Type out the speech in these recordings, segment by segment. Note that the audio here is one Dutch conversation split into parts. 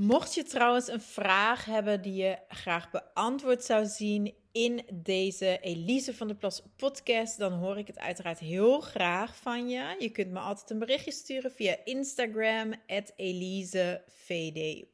Mocht je trouwens een vraag hebben die je graag beantwoord zou zien in deze Elise van der Plas podcast, dan hoor ik het uiteraard heel graag van je. Je kunt me altijd een berichtje sturen via Instagram, EliseVD.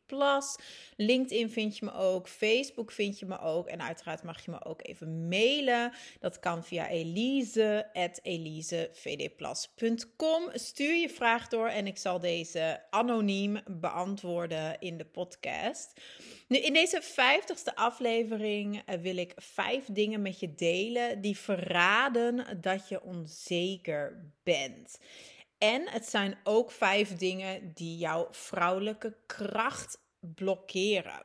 LinkedIn vind je me ook, Facebook vind je me ook en uiteraard mag je me ook even mailen. Dat kan via elise.elisevdplas.com. Stuur je vraag door en ik zal deze anoniem beantwoorden in de podcast. Nu, in deze vijftigste aflevering eh, wil ik vijf dingen met je delen die verraden dat je onzeker bent. En het zijn ook vijf dingen die jouw vrouwelijke kracht blokkeren.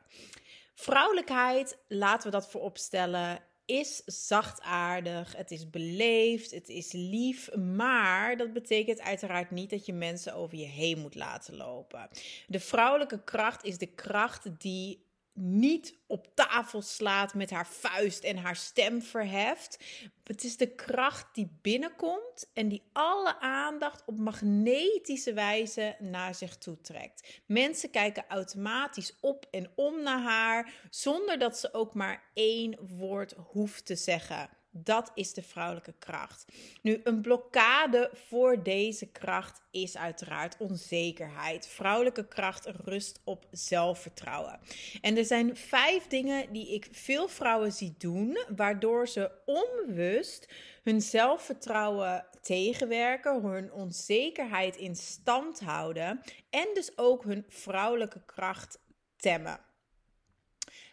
Vrouwelijkheid, laten we dat vooropstellen, is zachtaardig, het is beleefd, het is lief, maar dat betekent uiteraard niet dat je mensen over je heen moet laten lopen. De vrouwelijke kracht is de kracht die niet op tafel slaat met haar vuist en haar stem verheft. Het is de kracht die binnenkomt en die alle aandacht op magnetische wijze naar zich toe trekt. Mensen kijken automatisch op en om naar haar zonder dat ze ook maar één woord hoeft te zeggen. Dat is de vrouwelijke kracht. Nu, een blokkade voor deze kracht is uiteraard onzekerheid. Vrouwelijke kracht rust op zelfvertrouwen. En er zijn vijf dingen die ik veel vrouwen zie doen, waardoor ze onbewust hun zelfvertrouwen tegenwerken, hun onzekerheid in stand houden en dus ook hun vrouwelijke kracht temmen.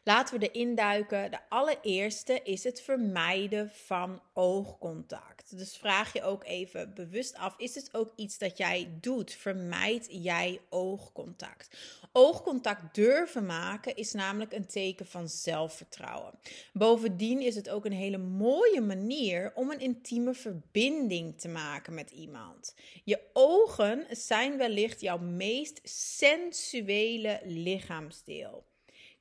Laten we erin duiken. De allereerste is het vermijden van oogcontact. Dus vraag je ook even bewust af: is het ook iets dat jij doet? Vermijd jij oogcontact? Oogcontact durven maken is namelijk een teken van zelfvertrouwen. Bovendien is het ook een hele mooie manier om een intieme verbinding te maken met iemand. Je ogen zijn wellicht jouw meest sensuele lichaamsdeel.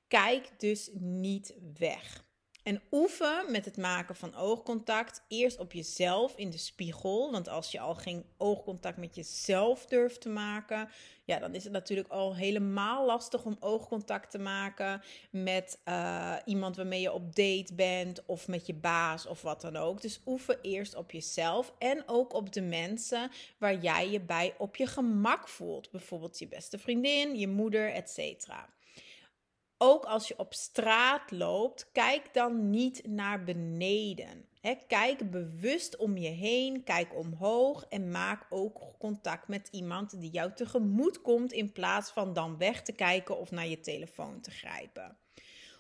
Kijk dus niet weg. En oefen met het maken van oogcontact. Eerst op jezelf in de spiegel. Want als je al geen oogcontact met jezelf durft te maken. Ja, dan is het natuurlijk al helemaal lastig om oogcontact te maken met uh, iemand waarmee je op date bent. Of met je baas of wat dan ook. Dus oefen eerst op jezelf. En ook op de mensen waar jij je bij op je gemak voelt. Bijvoorbeeld je beste vriendin, je moeder, etc ook als je op straat loopt, kijk dan niet naar beneden. kijk bewust om je heen, kijk omhoog en maak ook contact met iemand die jou tegemoet komt in plaats van dan weg te kijken of naar je telefoon te grijpen.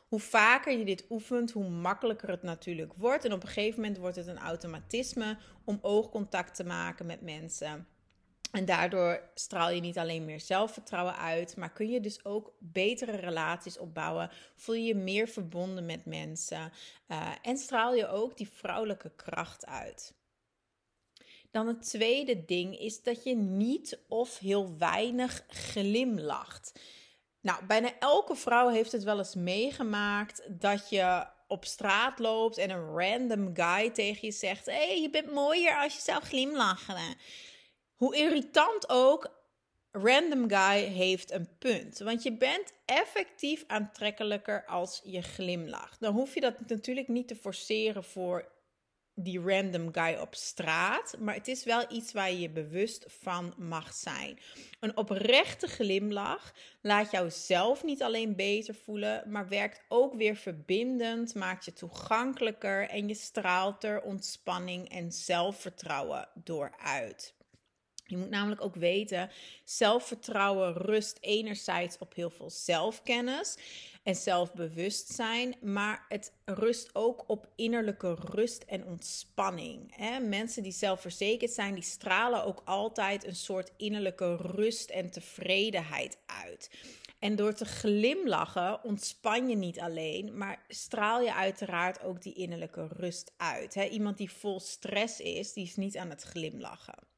Hoe vaker je dit oefent, hoe makkelijker het natuurlijk wordt. En op een gegeven moment wordt het een automatisme om oogcontact te maken met mensen. En daardoor straal je niet alleen meer zelfvertrouwen uit, maar kun je dus ook betere relaties opbouwen. Voel je je meer verbonden met mensen uh, en straal je ook die vrouwelijke kracht uit. Dan het tweede ding is dat je niet of heel weinig glimlacht. Nou, bijna elke vrouw heeft het wel eens meegemaakt dat je op straat loopt en een random guy tegen je zegt: Hé, hey, je bent mooier als je zou glimlachen. Hoe irritant ook, random guy heeft een punt. Want je bent effectief aantrekkelijker als je glimlacht. Dan hoef je dat natuurlijk niet te forceren voor die random guy op straat. Maar het is wel iets waar je je bewust van mag zijn. Een oprechte glimlach laat jou zelf niet alleen beter voelen, maar werkt ook weer verbindend, maakt je toegankelijker en je straalt er ontspanning en zelfvertrouwen door uit. Je moet namelijk ook weten, zelfvertrouwen rust enerzijds op heel veel zelfkennis en zelfbewustzijn, maar het rust ook op innerlijke rust en ontspanning. Mensen die zelfverzekerd zijn, die stralen ook altijd een soort innerlijke rust en tevredenheid uit. En door te glimlachen ontspan je niet alleen, maar straal je uiteraard ook die innerlijke rust uit. iemand die vol stress is, die is niet aan het glimlachen.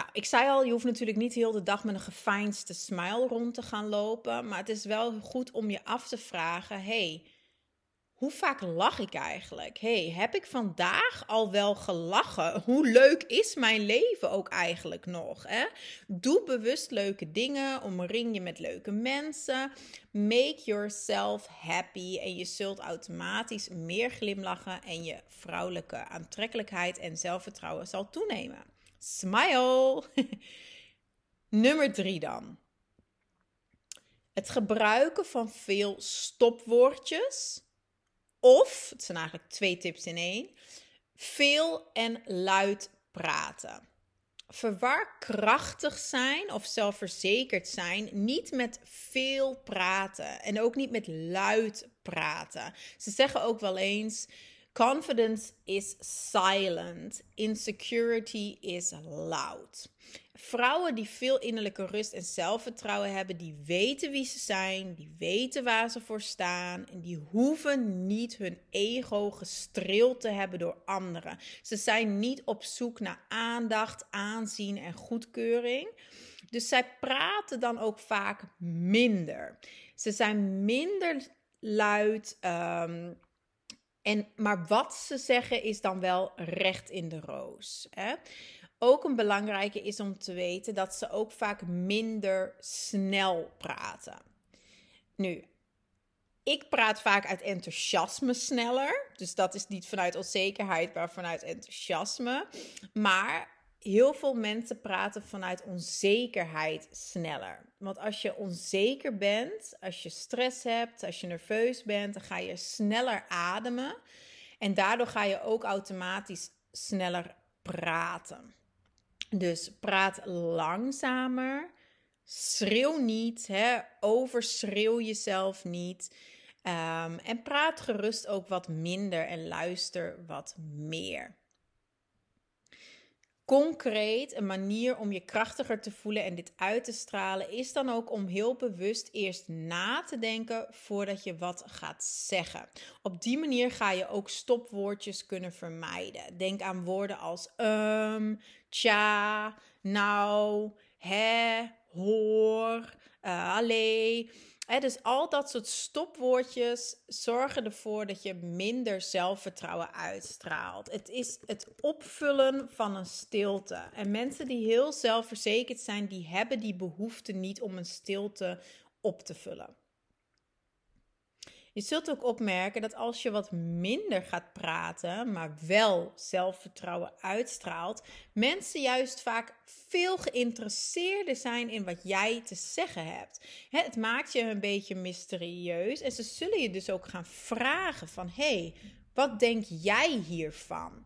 Nou, ik zei al, je hoeft natuurlijk niet heel de dag met een gefijnste smile rond te gaan lopen. Maar het is wel goed om je af te vragen: hey, hoe vaak lach ik eigenlijk? hey, heb ik vandaag al wel gelachen? Hoe leuk is mijn leven ook eigenlijk nog? Hè? Doe bewust leuke dingen, omring je met leuke mensen. Make yourself happy en je zult automatisch meer glimlachen en je vrouwelijke aantrekkelijkheid en zelfvertrouwen zal toenemen. Smile! Nummer drie dan. Het gebruiken van veel stopwoordjes of, het zijn eigenlijk twee tips in één, veel en luid praten. Verwar krachtig zijn of zelfverzekerd zijn niet met veel praten en ook niet met luid praten. Ze zeggen ook wel eens: confidence is silent, insecurity is loud. Vrouwen die veel innerlijke rust en zelfvertrouwen hebben, die weten wie ze zijn, die weten waar ze voor staan en die hoeven niet hun ego gestreeld te hebben door anderen. Ze zijn niet op zoek naar aandacht, aanzien en goedkeuring. Dus zij praten dan ook vaak minder. Ze zijn minder luid. Um, en, maar wat ze zeggen is dan wel recht in de roos. Hè? Ook een belangrijke is om te weten dat ze ook vaak minder snel praten. Nu, ik praat vaak uit enthousiasme sneller. Dus dat is niet vanuit onzekerheid, maar vanuit enthousiasme. Maar heel veel mensen praten vanuit onzekerheid sneller. Want als je onzeker bent, als je stress hebt, als je nerveus bent, dan ga je sneller ademen. En daardoor ga je ook automatisch sneller praten. Dus praat langzamer. Schreeuw niet, hè? overschreeuw jezelf niet. Um, en praat gerust ook wat minder en luister wat meer concreet een manier om je krachtiger te voelen en dit uit te stralen is dan ook om heel bewust eerst na te denken voordat je wat gaat zeggen. Op die manier ga je ook stopwoordjes kunnen vermijden. Denk aan woorden als um, tja, nou, hè, hoor, uh, allee dus al dat soort stopwoordjes zorgen ervoor dat je minder zelfvertrouwen uitstraalt. Het is het opvullen van een stilte. En mensen die heel zelfverzekerd zijn, die hebben die behoefte niet om een stilte op te vullen. Je zult ook opmerken dat als je wat minder gaat praten, maar wel zelfvertrouwen uitstraalt, mensen juist vaak veel geïnteresseerder zijn in wat jij te zeggen hebt. Het maakt je een beetje mysterieus en ze zullen je dus ook gaan vragen van hey, wat denk jij hiervan?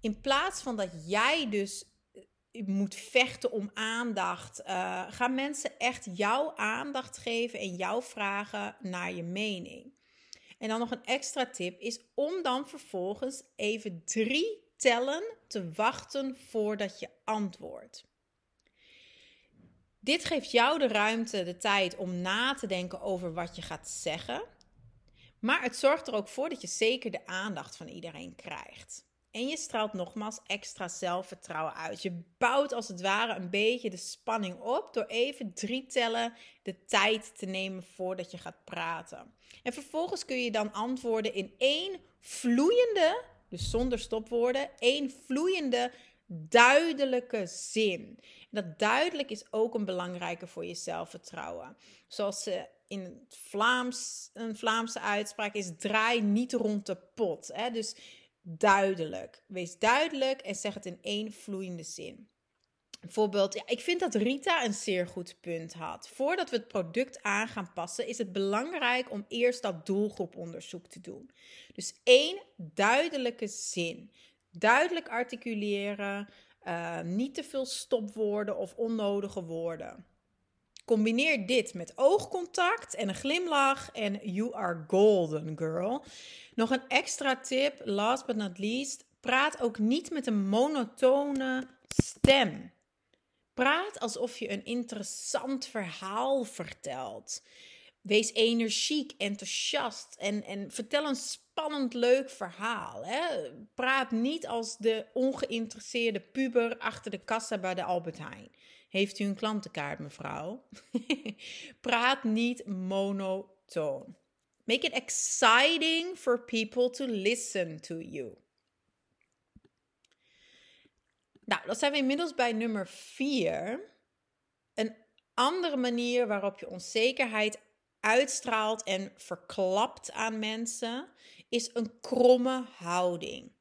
In plaats van dat jij dus eh, moet vechten om aandacht, uh, gaan mensen echt jouw aandacht geven en jou vragen naar je mening. En dan nog een extra tip is om dan vervolgens even drie tellen te wachten voordat je antwoordt. Dit geeft jou de ruimte, de tijd om na te denken over wat je gaat zeggen. Maar het zorgt er ook voor dat je zeker de aandacht van iedereen krijgt. En je straalt nogmaals extra zelfvertrouwen uit. Je bouwt als het ware een beetje de spanning op door even drie tellen de tijd te nemen voordat je gaat praten. En vervolgens kun je dan antwoorden in één vloeiende, dus zonder stopwoorden, één vloeiende, duidelijke zin. En dat duidelijk is ook een belangrijke voor je zelfvertrouwen. Zoals ze in het Vlaams, een Vlaamse uitspraak is: draai niet rond de pot. Hè? Dus duidelijk. Wees duidelijk en zeg het in één vloeiende zin. Bijvoorbeeld, ja, ik vind dat Rita een zeer goed punt had. Voordat we het product aan gaan passen, is het belangrijk om eerst dat doelgroeponderzoek te doen. Dus één duidelijke zin. Duidelijk articuleren, uh, niet te veel stopwoorden of onnodige woorden. Combineer dit met oogcontact en een glimlach en you are golden, girl. Nog een extra tip, last but not least. Praat ook niet met een monotone stem. Praat alsof je een interessant verhaal vertelt. Wees energiek, enthousiast en, en vertel een spannend, leuk verhaal. Hè? Praat niet als de ongeïnteresseerde puber achter de kassa bij de Albert Heijn. Heeft u een klantenkaart, mevrouw? Praat niet monotoon. Make it exciting for people to listen to you. Nou, dat zijn we inmiddels bij nummer vier. Een andere manier waarop je onzekerheid uitstraalt en verklapt aan mensen, is een kromme houding.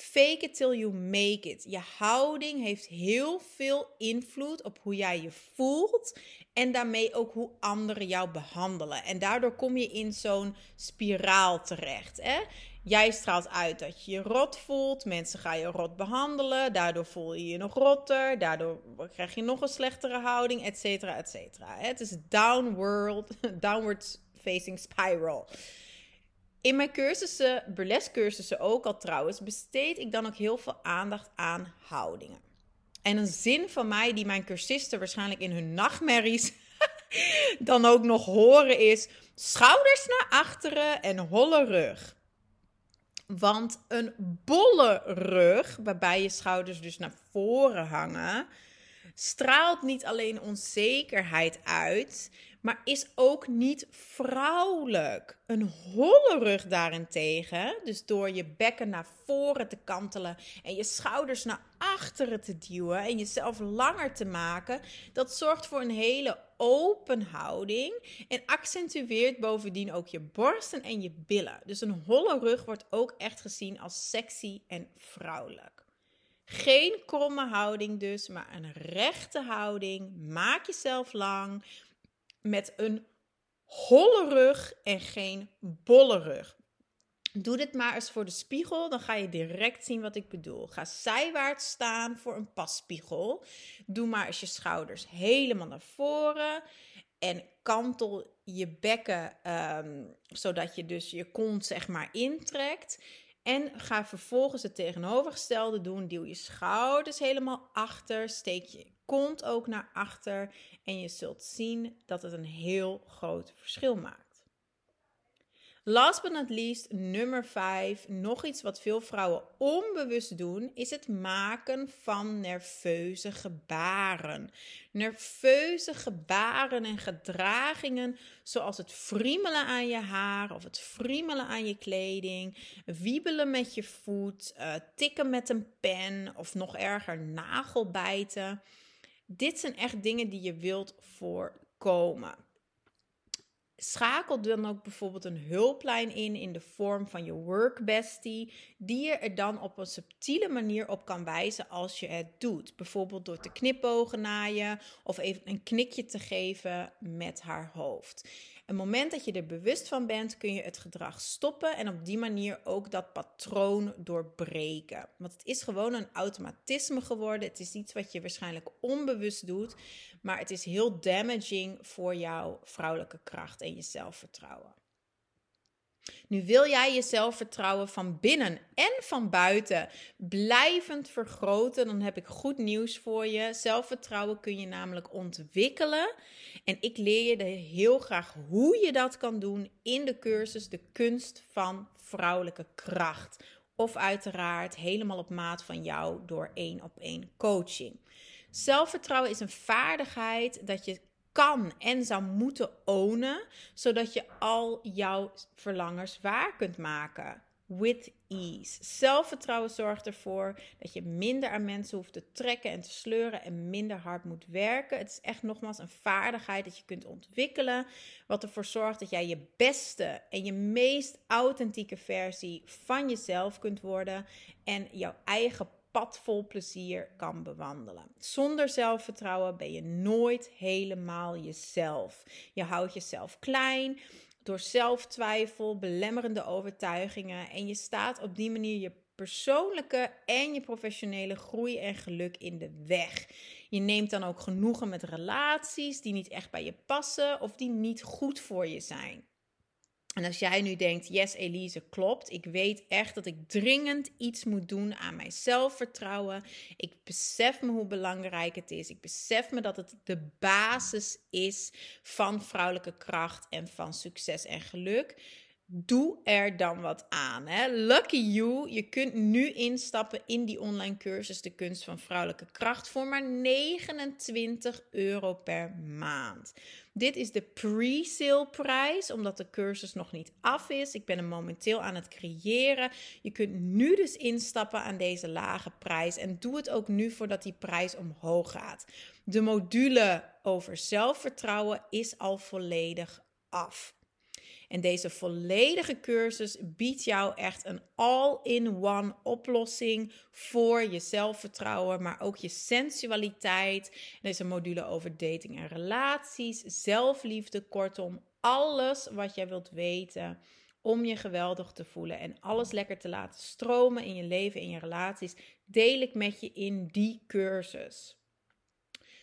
Fake it till you make it. Je houding heeft heel veel invloed op hoe jij je voelt en daarmee ook hoe anderen jou behandelen. En daardoor kom je in zo'n spiraal terecht. Hè? Jij straalt uit dat je je rot voelt. Mensen gaan je rot behandelen. Daardoor voel je je nog rotter. Daardoor krijg je nog een slechtere houding, et cetera, et cetera. Het is downward, downward facing spiral. In mijn cursussen, burlesque cursussen ook al trouwens, besteed ik dan ook heel veel aandacht aan houdingen. En een zin van mij die mijn cursisten waarschijnlijk in hun nachtmerries dan ook nog horen is: schouders naar achteren en holle rug. Want een bolle rug, waarbij je schouders dus naar voren hangen, straalt niet alleen onzekerheid uit, maar is ook niet vrouwelijk. Een holle rug daarentegen, dus door je bekken naar voren te kantelen en je schouders naar achteren te duwen en jezelf langer te maken, dat zorgt voor een hele open houding en accentueert bovendien ook je borsten en je billen. Dus een holle rug wordt ook echt gezien als sexy en vrouwelijk. Geen kromme houding dus, maar een rechte houding. Maak jezelf lang met een holle rug en geen bolle rug. Doe dit maar eens voor de spiegel, dan ga je direct zien wat ik bedoel. Ga zijwaarts staan voor een passpiegel. Doe maar eens je schouders helemaal naar voren en kantel je bekken ehm, zodat je dus je kont zeg maar intrekt. En ga vervolgens het tegenovergestelde doen. Duw je schouders helemaal achter. Steek je kont ook naar achter. En je zult zien dat het een heel groot verschil maakt. Last but not least, nummer 5. Nog iets wat veel vrouwen onbewust doen, is het maken van nerveuze gebaren. Nerveuze gebaren en gedragingen, zoals het friemelen aan je haar of het friemelen aan je kleding, wiebelen met je voet, uh, tikken met een pen of nog erger nagelbijten. Dit zijn echt dingen die je wilt voorkomen. Schakel dan ook bijvoorbeeld een hulplijn in in de vorm van je workbestie, die je er dan op een subtiele manier op kan wijzen als je het doet. Bijvoorbeeld door te knipogen naar je of even een knikje te geven met haar hoofd. Een moment dat je er bewust van bent, kun je het gedrag stoppen en op die manier ook dat patroon doorbreken. Want het is gewoon een automatisme geworden. Het is iets wat je waarschijnlijk onbewust doet, maar het is heel damaging voor jouw vrouwelijke kracht en je zelfvertrouwen. Nu wil jij je zelfvertrouwen van binnen en van buiten blijvend vergroten, dan heb ik goed nieuws voor je. Zelfvertrouwen kun je namelijk ontwikkelen. En ik leer je heel graag hoe je dat kan doen in de cursus De kunst van vrouwelijke kracht. Of uiteraard helemaal op maat van jou door één op één coaching. Zelfvertrouwen is een vaardigheid dat je kan en zou moeten ownen, zodat je al jouw verlangens waar kunt maken. With ease. Zelfvertrouwen zorgt ervoor dat je minder aan mensen hoeft te trekken en te sleuren en minder hard moet werken. Het is echt nogmaals een vaardigheid dat je kunt ontwikkelen, wat ervoor zorgt dat jij je beste en je meest authentieke versie van jezelf kunt worden en jouw eigen pad vol plezier kan bewandelen. Zonder zelfvertrouwen ben je nooit helemaal jezelf. Je houdt jezelf klein door zelftwijfel, belemmerende overtuigingen en je staat op die manier je persoonlijke en je professionele groei en geluk in de weg. Je neemt dan ook genoegen met relaties die niet echt bij je passen of die niet goed voor je zijn. En als jij nu denkt, yes Elise, klopt. Ik weet echt dat ik dringend iets moet doen aan mijn zelfvertrouwen. Ik besef me hoe belangrijk het is. Ik besef me dat het de basis is van vrouwelijke kracht en van succes en geluk doe er dan wat aan. Hè? Lucky you, je kunt nu instappen in die online cursus De Kunst van Vrouwelijke Kracht voor maar 29 euro per maand. Dit is de pre-sale prijs, omdat de cursus nog niet af is. Ik ben hem momenteel aan het creëren. Je kunt nu dus instappen aan deze lage prijs en doe het ook nu voordat die prijs omhoog gaat. De module over zelfvertrouwen is al volledig af. En deze volledige cursus biedt jou echt een all-in-one oplossing voor je zelfvertrouwen, maar ook je sensualiteit. Deze module over dating en relaties, zelfliefde, kortom, alles wat jij wilt weten om je geweldig te voelen en alles lekker te laten stromen in je leven, in je relaties, deel ik met je in die cursus.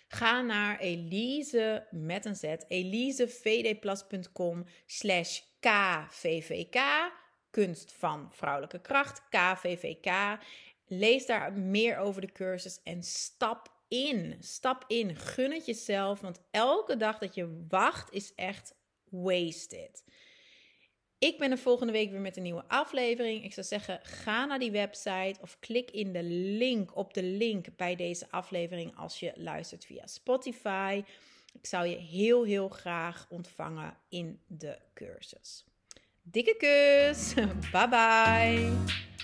Ga naar Elise met een z, elisevdplus.com slash kvvk, kunst van vrouwelijke kracht, kvvk. Lees daar meer over de cursus en stap in. Stap in, gun het jezelf, want elke dag dat je wacht is echt wasted. Ik ben er volgende week weer met een nieuwe aflevering. Ik zou zeggen, ga naar die website of klik in de link op de link bij deze aflevering als je luistert via Spotify. Ik zou je heel, heel graag ontvangen in de cursus. Dikke kus. Bye bye.